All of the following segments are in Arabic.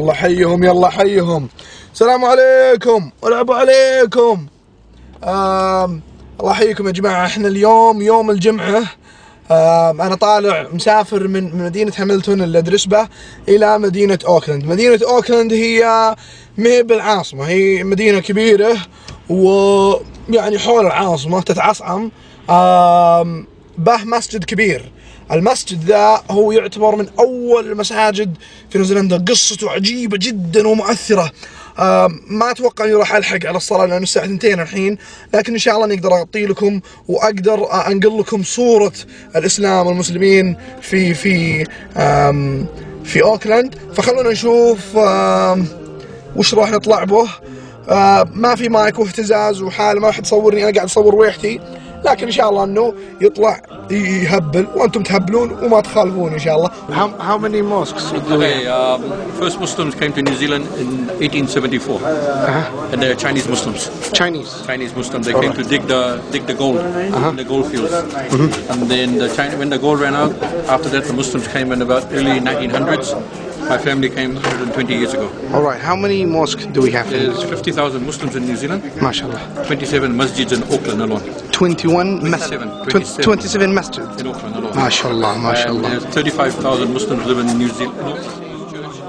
يلا حيهم يلا حيهم. السلام عليكم والعبوا عليكم. الله يحييكم يا جماعة. إحنا اليوم يوم الجمعة. أنا طالع مسافر من مدينة هاملتون اللي أدرس به إلى مدينة أوكلاند. مدينة أوكلاند هي ما هي بالعاصمة. هي مدينة كبيرة ويعني حول العاصمة تتعصعم آم به مسجد كبير. المسجد ذا هو يعتبر من أول المساجد في نيوزيلندا قصته عجيبة جدا ومؤثرة. آه ما أتوقع إني راح ألحق على الصلاة لأنه الساعة 2 الحين لكن إن شاء الله أني أقدر اغطي لكم وأقدر آه أنقل لكم صورة الإسلام والمسلمين في في في أوكلاند. فخلونا نشوف وش راح نطلع به. آه ما في مايك واهتزاز وحالة ما راح تصورني. أنا قاعد أصور ويحتي. لكن ان شاء الله انه يطلع يهبل وانتم تهبلون وما تخالفون ان شاء الله How, how many mosques do we Okay, um, first Muslims came to New Zealand in 1874, and they're Chinese Muslims. Chinese? Chinese Muslims. They came to dig the dig the gold in the gold fields, and then the China, when the gold ran out, after that the Muslims came in about early 1900s. My family came 120 years ago. All right. How many mosques do we have? in There's 50,000 Muslims in New Zealand, MashaAllah. 27 masjids in Auckland alone. 21 masjid. 27, 27 masjid. In Auckland alone. MashaAllah, MashaAllah. there's 35,000 Muslims live in New Zealand.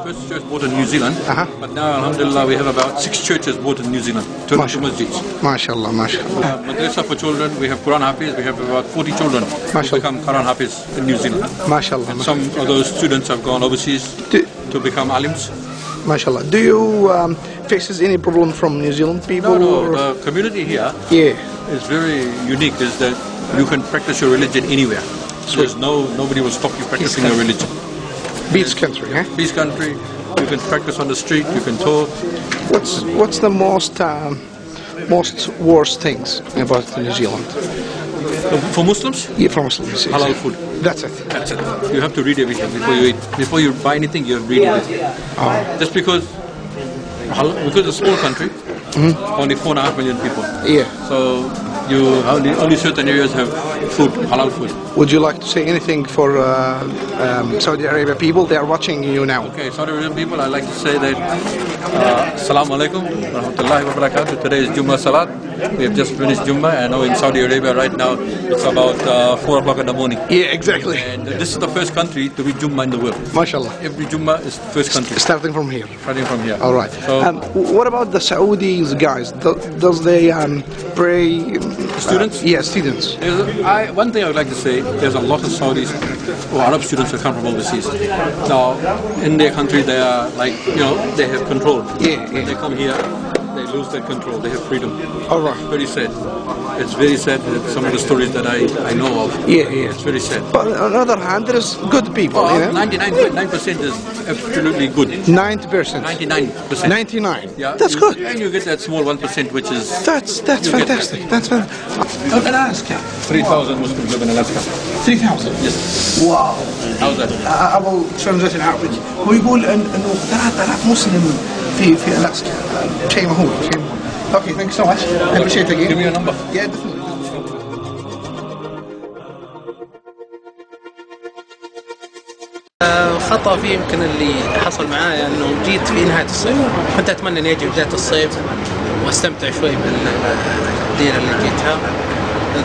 First church bought in New Zealand, Uh-huh. but now, alhamdulillah, we have about six churches bought in New Zealand, 22 Mashallah. masjids. MashaAllah, MashaAllah. Uh, madrasa for children, we have Quran Hafiz, we have about 40 children who Mashallah. become Quran Hafiz in New Zealand. MashaAllah. And some of those students have gone overseas Do, to become alims. MashaAllah. Do you um, faces any problem from New Zealand people? No, no, or- the community here yeah. Is very unique, is that you can practice your religion anywhere. So There's no, nobody will stop you practicing your religion. Beach country, huh? Peace country, you can practice on the street, you can talk. What's what's the most um, most worst things about New Zealand? For Muslims, Yeah, for Muslims. yes. halal food. That's it. That's it. You have to read everything before you eat. Before you buy anything, you have to read everything. Just because, because it's a small country, only four and a half million people. Yeah. So you only, only certain areas have food, halal food. Would you like to say anything for uh, um, Saudi Arabia people? They are watching you now. Okay, Saudi Arabia people, I'd like to say that uh, Assalamu alaikum, rahmatullahi wa barakatuh. Today is Jummah Salat. We have just finished Jummah. I know in Saudi Arabia right now it's about uh, 4 o'clock in the morning. Yeah, exactly. And this is the first country to be Jummah in the world. MashaAllah. Every Jummah is first country, Starting from here. starting from here. All right. So, Um, what about the Saudis guys? Do, does they um, pray? Students? Uh, yeah, students. A, I, one thing I would like to say, there's a lot of Saudis or Arab students who come from overseas. Now, in their country, they are like, you know, they have control. Yeah, When yeah. they come here, they lose that control. They have freedom. All right. Very sad. It's very sad that some of the stories that I, I know of. Yeah, yeah. It's very sad. But on the other hand, there's good people. Oh, you know? 99.9% is absolutely good. 90%. 99%. 99. Yeah, That's you- good. And you get that small 1% which is That's that's You get fantastic. That's fantastic. Alaska. 3,000 Muslims live in Alaska. 3000 Yes. واو How's that? ابو ترانزيت العربي هو يقول ان انه 3000 مسلم في في الاسكا شيء مهول شيء مهول. أوكي ثانك سو ماتش ابريشيت Give me your number. Yeah, definitely. الخطأ فيه يمكن اللي حصل معايا إنه جيت في نهاية الصيف. كنت أتمنى إني أجي بداية الصيف وأستمتع شوي بالمدينة اللي جيتها.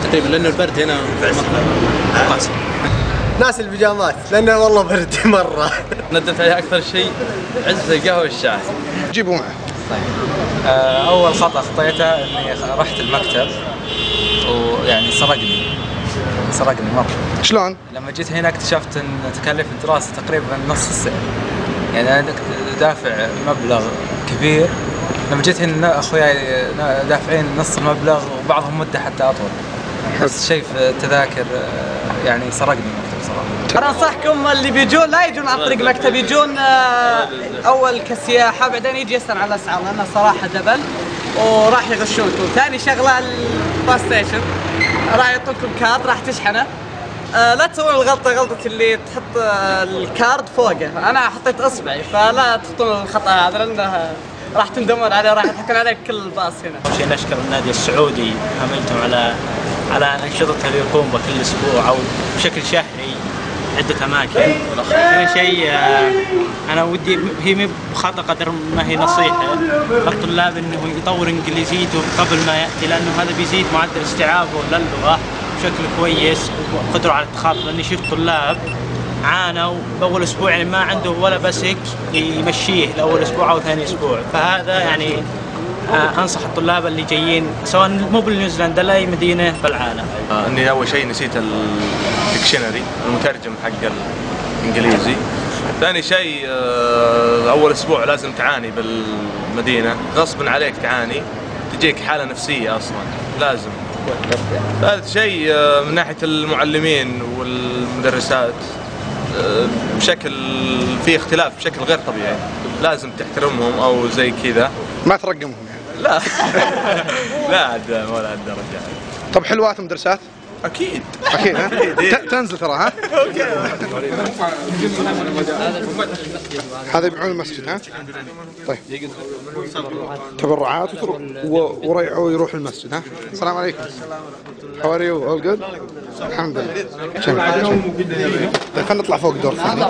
تقريبا لأنه البرد هنا قاسي ناس البيجامات لأنه والله برد مرة. ندمت عليه أكثر شيء عزة القهوة والشاي. جيبوا معه. آه، أول خطأ خطيته إني رحت المكتب ويعني سرقني. سرقني مرة. شلون؟ لما جيت هنا اكتشفت إن تكاليف الدراسة تقريبا نص السعر. يعني أنا دافع مبلغ كبير. لما جيت هنا أخوياي دافعين نص المبلغ وبعضهم مدة حتى أطول. نفس الشيء في التذاكر آه، يعني سرقني انصحكم اللي بيجون لا يجون عن طريق مكتب يجون آه، أول كسياحة بعدين يجي يسأل على الأسعار لأنه صراحة double وراح يغشونكم ثاني شغلة ال bus station راح يعطوكم card راح تشحنه. آه، لا تسوون الغلطة غلطة اللي تحط آه، ال card فوقه. أنا حطيت إصبعي فلا تخطون الخطأ هذا لأنه راح تندمون عليه راح يضحكون عليك كل الباص هنا. أول شيء نشكر النادي السعودي هملتون على على أنشطته اللي يقوم بكل أسبوع أو بشكل شهري. عدة أماكن. ثاني شيء آه، أنا ودي هي مي بخطا قدر ما هي نصيحة. للطلاب إنه يطور إنجليزيته قبل ما يأتي لأنه هذا بيزيد معدل استيعابه للغة بشكل كويس وقدرة على التخاطب لأني شفت طلاب عانوا بأول أسبوع يعني ما عنده ولا بسك يمشيه لأول أسبوع أو ثاني أسبوع. فهذا يعني أنصح الطلاب اللي جايين سواء مو بنيوزيلندا لا أي مدينة بالعالم. آه، إني أول شيء نسيت الدكشنري المترجم حق الإنجليزي. ثاني شيء آه، أول أسبوع لازم تعاني بالمدينة. غصبا عليك تعاني تجيك حالة نفسية أصلا لازم. ثالث شيء آه، من ناحية المعلمين والمدرسات آه، بشكل في اختلاف بشكل غير طبيعي. لازم تحترمهم أو زي كذا. ما ترقمهم. لا. لا عاد ولا هالدرجه طب حلوات المدرسات أكيد. أكيد ها؟ ت- تنزل ترى ها؟ هذا يبيعون المسجد ها؟ طيب. تبرعات وريعوا يروح المسجد ها؟ السلام عليكم. How are you? All good? الحمد لله طيب خلينا نطلع فوق الدور. الثاني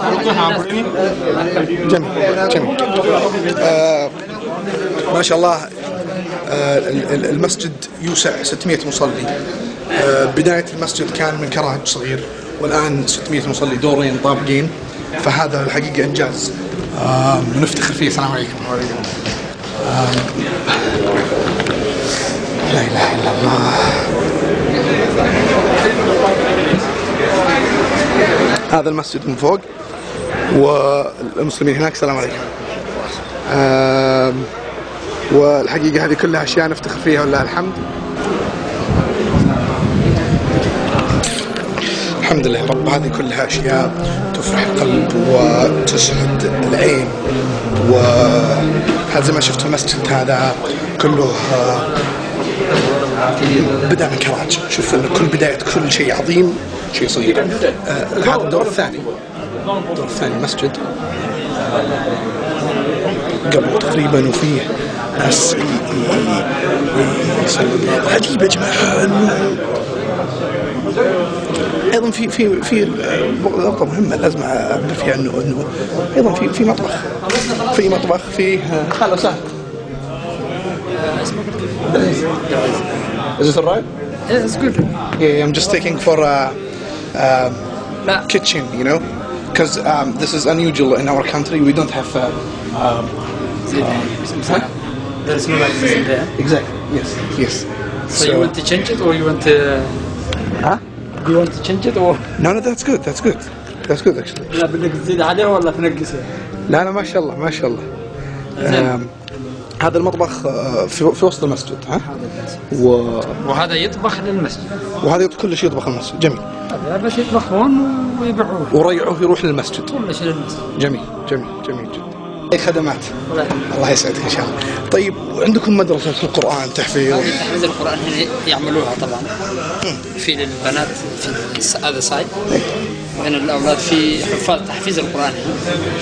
جميل جميل. آه ما شاء الله. ال- ال- المسجد يوسع 600 مصلي. آه بداية المسجد كان من كراج صغير والآن 600 مصلي دورين طابقين. فهذا الحقيقة إنجاز. آه ونفتخر فيه. السلام عليكم. آه لا إله إلا الله. هذا المسجد من فوق والمسلمين هناك. السلام عليكم. والحقيقة هذه كلها أشياء نفتخر فيها ولله الحمد. الحمد لله رب. هذه كلها أشياء تفرح القلب وتسعد العين. وهذا زي ما شفت المسجد هذا كله آه، بدأ من كراج. شوف إن كل بداية كل شيء عظيم شيء صغير آه هذا الدور الثاني. الدور الثاني مسجد قبل تقريبا وفيه ناس عجيب يا جماعة انه أيضا في في في نقطه مهمه لازم اعبر فيها انه انه أيضا في في مطبخ في مطبخ في هلا وسهلا Is this alright? Yeah, it's good. Yeah, I'm just taking for a, um kitchen, you know, because um, this is unusual in our country. We don't have. Uh, um? There's no like this in there. Exactly. Yes. Yes. So, you want to change it or you want to... Huh? You want to change it or... No, no, that's good. That's good. That's good actually. لا بدك تزيد عليه ولا تنقصه؟ لا لا ما شاء الله ما شاء الله. هذا المطبخ آه، في, في وسط المسجد ها و... وهذا يطبخ للمسجد وهذا كل شيء يطبخ المسجد جميل هذا بس يطبخ هون ويبيعوه وريعه يروح للمسجد كل شيء للمسجد جميل جميل جميل جدا اي خدمات. الله يسعدك إن شاء الله. طيب عندكم مدرسة القرآن تحفيظ؟ هذه تحفيظ القرآن هنا يعملوها طبعا. في للبنات في هذا side من الأولاد في حفاظ تحفيظ القرآن.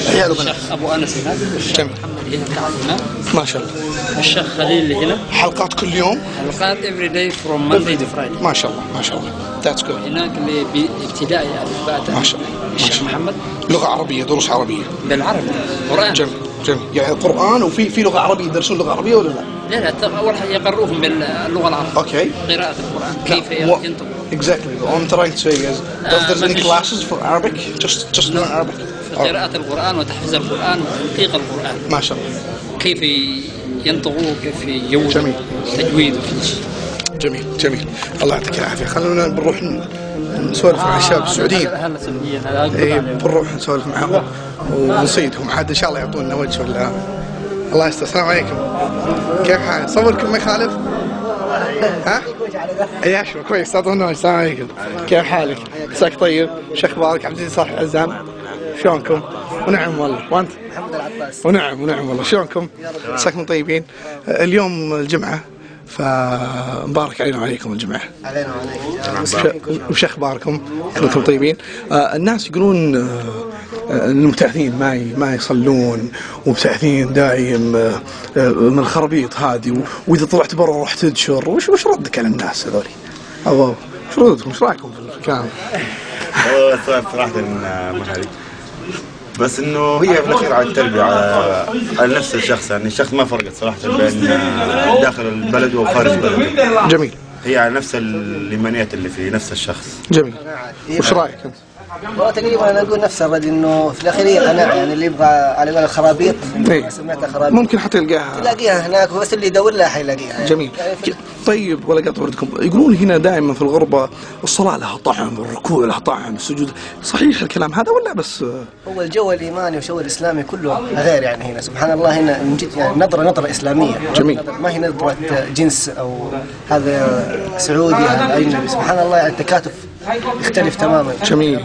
هنا. الشيخ أبو أنس هنا. الشيخ. محمد هنا تعال هنا. ما شاء الله. الشيخ خليل هنا. حلقات كل يوم؟ حلقات every day from Monday to Friday. ما شاء الله ما شاء الله. that's good هناك اللي بابتدائي تاء. ما شاء الله. الشيخ محمد؟ لغة عربية دروس عربية. بالعربي قرآن. جميل جميل. يعني قرآن وفي في لغة عربية يدرسون لغة عربية ولا لا؟ لا لا أول حاجة يقروهم باللغة العربية. أوكي. قراءة القرآن كيف ينطق. Exactly. What I'm trying to say is, there's ما any classes for Arabic, just just learn Arabic. في قراءة القرآن وتحفيظ القرآن وتنطيق القرآن. ما شاء الله. كيف ينطقوا كيف يجودوا. تجويد. وكل شيء جميل جميل. الله يعطيك العافية. خلونا بنروح نسولف مع الشباب السعوديين. هلا سعوديين هذا أقول إيه عليهم. بنروح نسولف معهم ونصيدهم عاد إن شاء الله يعطونا وجه ولا الله يستر السلام عليكم كيف حالك؟ صوركم ما يخالف؟ ها؟ اي أشوف كويس اعطونا وجه السلام عليكم كيف حالك؟ عساك طيب؟ شو أخبارك؟ عبد العزيز صالح العزام شلونكم؟ ونعم والله وأنت؟ ونعم ونعم والله شلونكم؟ عساكم طيبين؟ اليوم الجمعة فمبارك علينا وعليكم الجمعه علينا وعليك وش- وش اخباركم؟ كلكم طيبين؟ آه الناس يقولون آه آه، المبتعثين ما ما يصلون ومبتعثين دايم آه آه من الخرابيط هذه و- وإذا طلعت برا راح تنشر وش وش ردك على الناس هذولي؟ أو وش ردكم؟ وش رأيكم في الكلام؟ صراحة آه، محرج بس إنه هي بالاخير على التربية على, على نفس الشخص يعني الشخص ما فرقت صراحة بين داخل البلد وخارج بلده جميل. هي على نفس الإيمانيات اللي في نفس الشخص. جميل. وش رأيك أنت؟ والله تقريبا أنا أقول نفس الرد إنه في الأخير قناعة يعني اللي يبغى على قول الخرابيط إيه. سمعتها خرابيط ممكن حتى يلقاها. تلاقيها هناك بس اللي يدور لها حيلاقيها. يعني. جميل يعني طيب ولا قطع وردكم. يقولون هنا دائما في الغربة الصلاة لها طعم والركوع لها طعم السجود. صحيح الكلام هذا ولا بس؟ هو الجو الإيماني والجو الإسلامي كله غير يعني هنا. سبحان الله هنا من جد يعني نظرة نظرة إسلامية. جميل. ما هي نظرة جنس أو هذا سعودي هذا أجنبي. سبحان الله يعني التكاتف يختلف تماما جميل.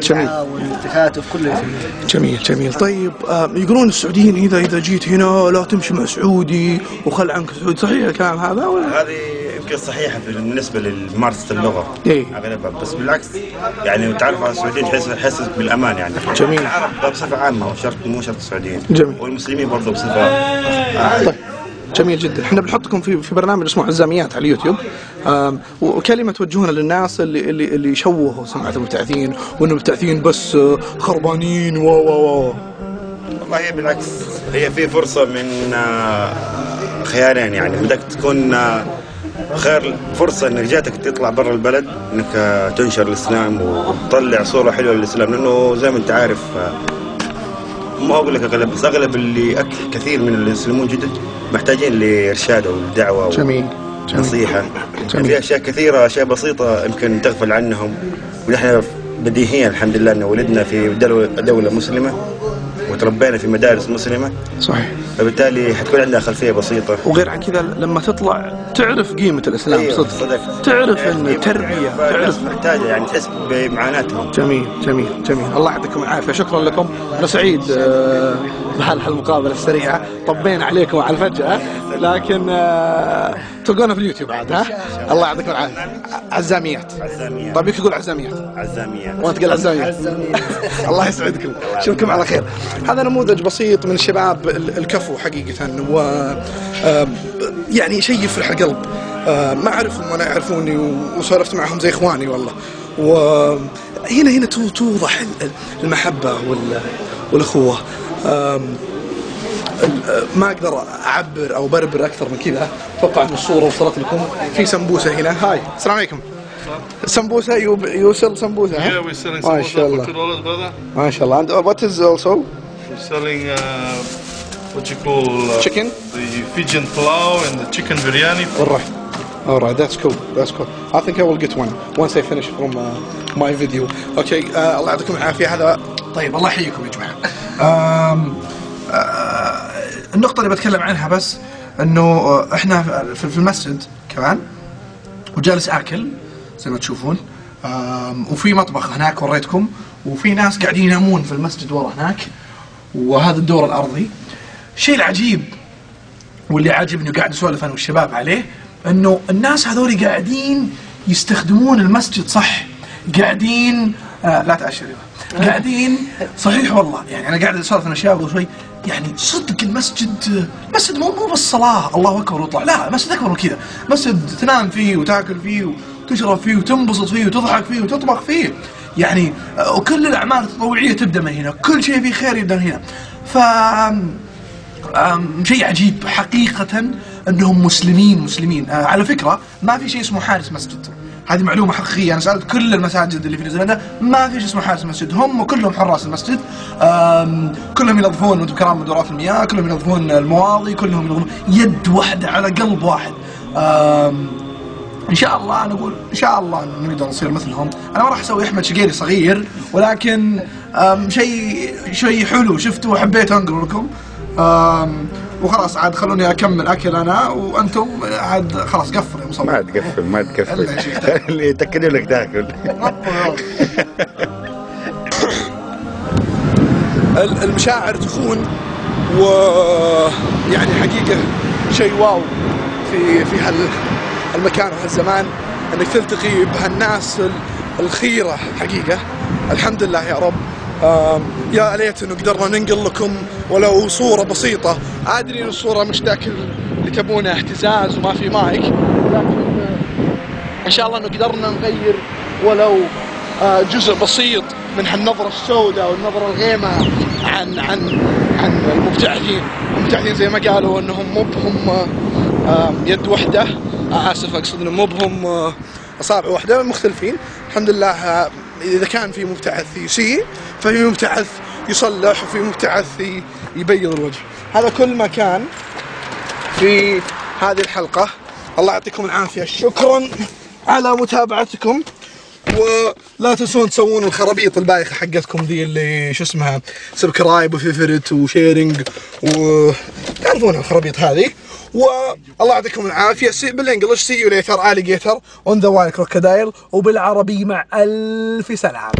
جميل. التكاتف كله في جميل جميل طيب آه يقولون السعوديين إذا إذا جيت هنا لا تمشي مع سعودي وخل عنك سعودي صحيح الكلام هذا ولا هذه يمكن صحيحة بالنسبة لممارسة اللغة إيه. أغلبها بس بالعكس يعني تعرف على السعوديين تحس تحس بالأمان يعني جميل. العرب بصفة عامة وشرط مو شرط السعوديين جميل. والمسلمين برضه بصفة طيب جميل جدا. إحنا بنحطكم في في برنامج اسمه عزاميات على اليوتيوب. وكلمة توجهونها للناس اللي اللي اللي شوهوا سمعه المبتعثين وان المبتعثين بس آه، خربانين و و و. والله بالعكس هي في فرصة من آه، خيارين يعني. بدك تكون آه، خير فرصة إنك جاتك تطلع برا البلد إنك تنشر الإسلام وتطلع صورة حلوة للإسلام. لأنه زي ما أنت عارف ما أقول لك اغلب بس أغلب اللي أك كثير من المسلمون جدد محتاجين لارشاد أو دعوة جميل جميل. في أشياء كثيرة أشياء بسيطة يمكن تغفل عنهم. ونحن بديهيا الحمد لله إن ولدنا في دولة, دولة مسلمة. وتربينا في مدارس مسلمة. صحيح. فبالتالي حتكون عندنا خلفية بسيطة. وغير عن كذا لما تطلع تعرف قيمة الإسلام أيوة، صدق. صدق. تعرف يعني التربيه الناس تعرف. محتاجة يعني تحس بمعاناتهم. جميل جميل جميل. الله يعطيكم العافية. شكرا لكم. أنا سعيد آه، بهال المقابلة السريعة. طبينا عليكم على الفجأة. لكن آه، تلقونا في اليوتيوب عاد ها؟ الله يعطيكم العافية. عزاميات. عزاميات. طيب يمكن تقول عزاميات. عزاميات. وانت تقول عزاميات. الله يسعدكم. أشوفكم على خير. هذا نموذج بسيط من الشباب ال- الكفو حقيقة و يعني شيء يفرح القلب. ما أعرفهم ولا يعرفوني وسولفت معهم زي إخواني والله. وهنا هنا تو- توضح ال- المحبة وال- والأخوة. آم، ال- ما أقدر أعبر أو بربر أكثر من كذا. أتوقع إن الصورة وصلت لكم. في سمبوسة هنا. هاي. السلام عليكم. سمبوسة يوصل سمبوسة؟ Yeah, selling ما شاء الله. ما شاء الله. And what is also? We're selling uh, what you call uh, Chicken? the Fijian pulao and the chicken biryani. alright alright that's cool. That's cool. I think I will get one once I finish from uh, my video. Okay uh, الله يعطيكم العافية. هذا طيب الله يحييكم يا جماعة. um, آه، النقطة اللي بتكلم عنها بس إنه آه، إحنا في المسجد كمان وجالس آكل زي ما تشوفون. وفي مطبخ هناك وريتكم. وفي ناس قاعدين ينامون في المسجد ورا هناك. وهذا الدور الأرضي. الشيء العجيب واللي عاجبني وقاعد اسولف أنا والشباب عليه إنه الناس هذول قاعدين يستخدمون المسجد صح؟ قاعدين آه لا تاشر يلا. قاعدين صحيح والله يعني أنا قاعد أسولف أنا الشباب قبل شوي يعني صدق المسجد مسجد مو مو بس صلاة الله أكبر واطلع لا مسجد أكبر من كذا. مسجد تنام فيه وتاكل فيه وتشرب فيه وتنبسط فيه وتضحك فيه وتطبخ فيه. يعني آه، وكل الأعمال التطوعية تبدأ من هنا كل شيء فيه خير يبدأ من هنا. ف شيء عجيب حقيقة أنهم مسلمين مسلمين. آه، على فكرة ما في شيء اسمه حارس مسجد. هذه معلومة حقيقية أنا سألت كل المساجد اللي في نيوزيلندا ما في شيء اسمه حارس مسجد. هم كلهم حراس المسجد. كلهم ينظفون كرام مدورات المياه كلهم ينظفون المواضي كلهم ينظفون يد واحدة على قلب واحد. إن شاء الله أنا أقول إن شاء الله نقدر نصير مثلهم. أنا ما راح أسوي أحمد شقيري صغير ولكن شيء شيء حلو شفته وحبيت انقل لكم وخلاص عاد خلوني أكمل أكل أنا وأنتم عاد خلاص قفل يا مصور ما تقفل ما تقفل. اللي يتاكدوا لك تأكل. ال- المشاعر تخون و يعني حقيقة شيء واو في في هال المكان وهالزمان انك تلتقي بهالناس ال- الخيرة حقيقة. الحمد لله يا رب. يا ليت انه قدرنا ننقل لكم ولو صورة بسيطة. أدري إن الصورة مش ذاك اللي تبونه اهتزاز وما في مايك لكن إن شاء الله إنه قدرنا نغير ولو آه، جزء بسيط من هالنظرة السوداء والنظرة الغيمة عن عن عن المبتعثين. المبتعثين زي ما قالوا إنهم مو بهم آه، آه، يد واحدة آه، اسف أقصد انهم مو بهم آه، أصابع واحدة مختلفين. الحمد لله آه، إذا كان في مبتعث يسيء ففي مبتعث يصلح وفي مبتعث يبيض الوجه. هذا كل ما كان في هذه الحلقة. الله يعطيكم العافية. شكرا على متابعتكم. ولا تنسون تسوون الخرابيط البايخة حقتكم ذي اللي شو اسمها subscribe و favorite و sharing و تعرفون الخرابيط هذه. والله يعطيكم العافية. see بال English see you later alligator in a while crocodile وبالعربي مع ألف سلام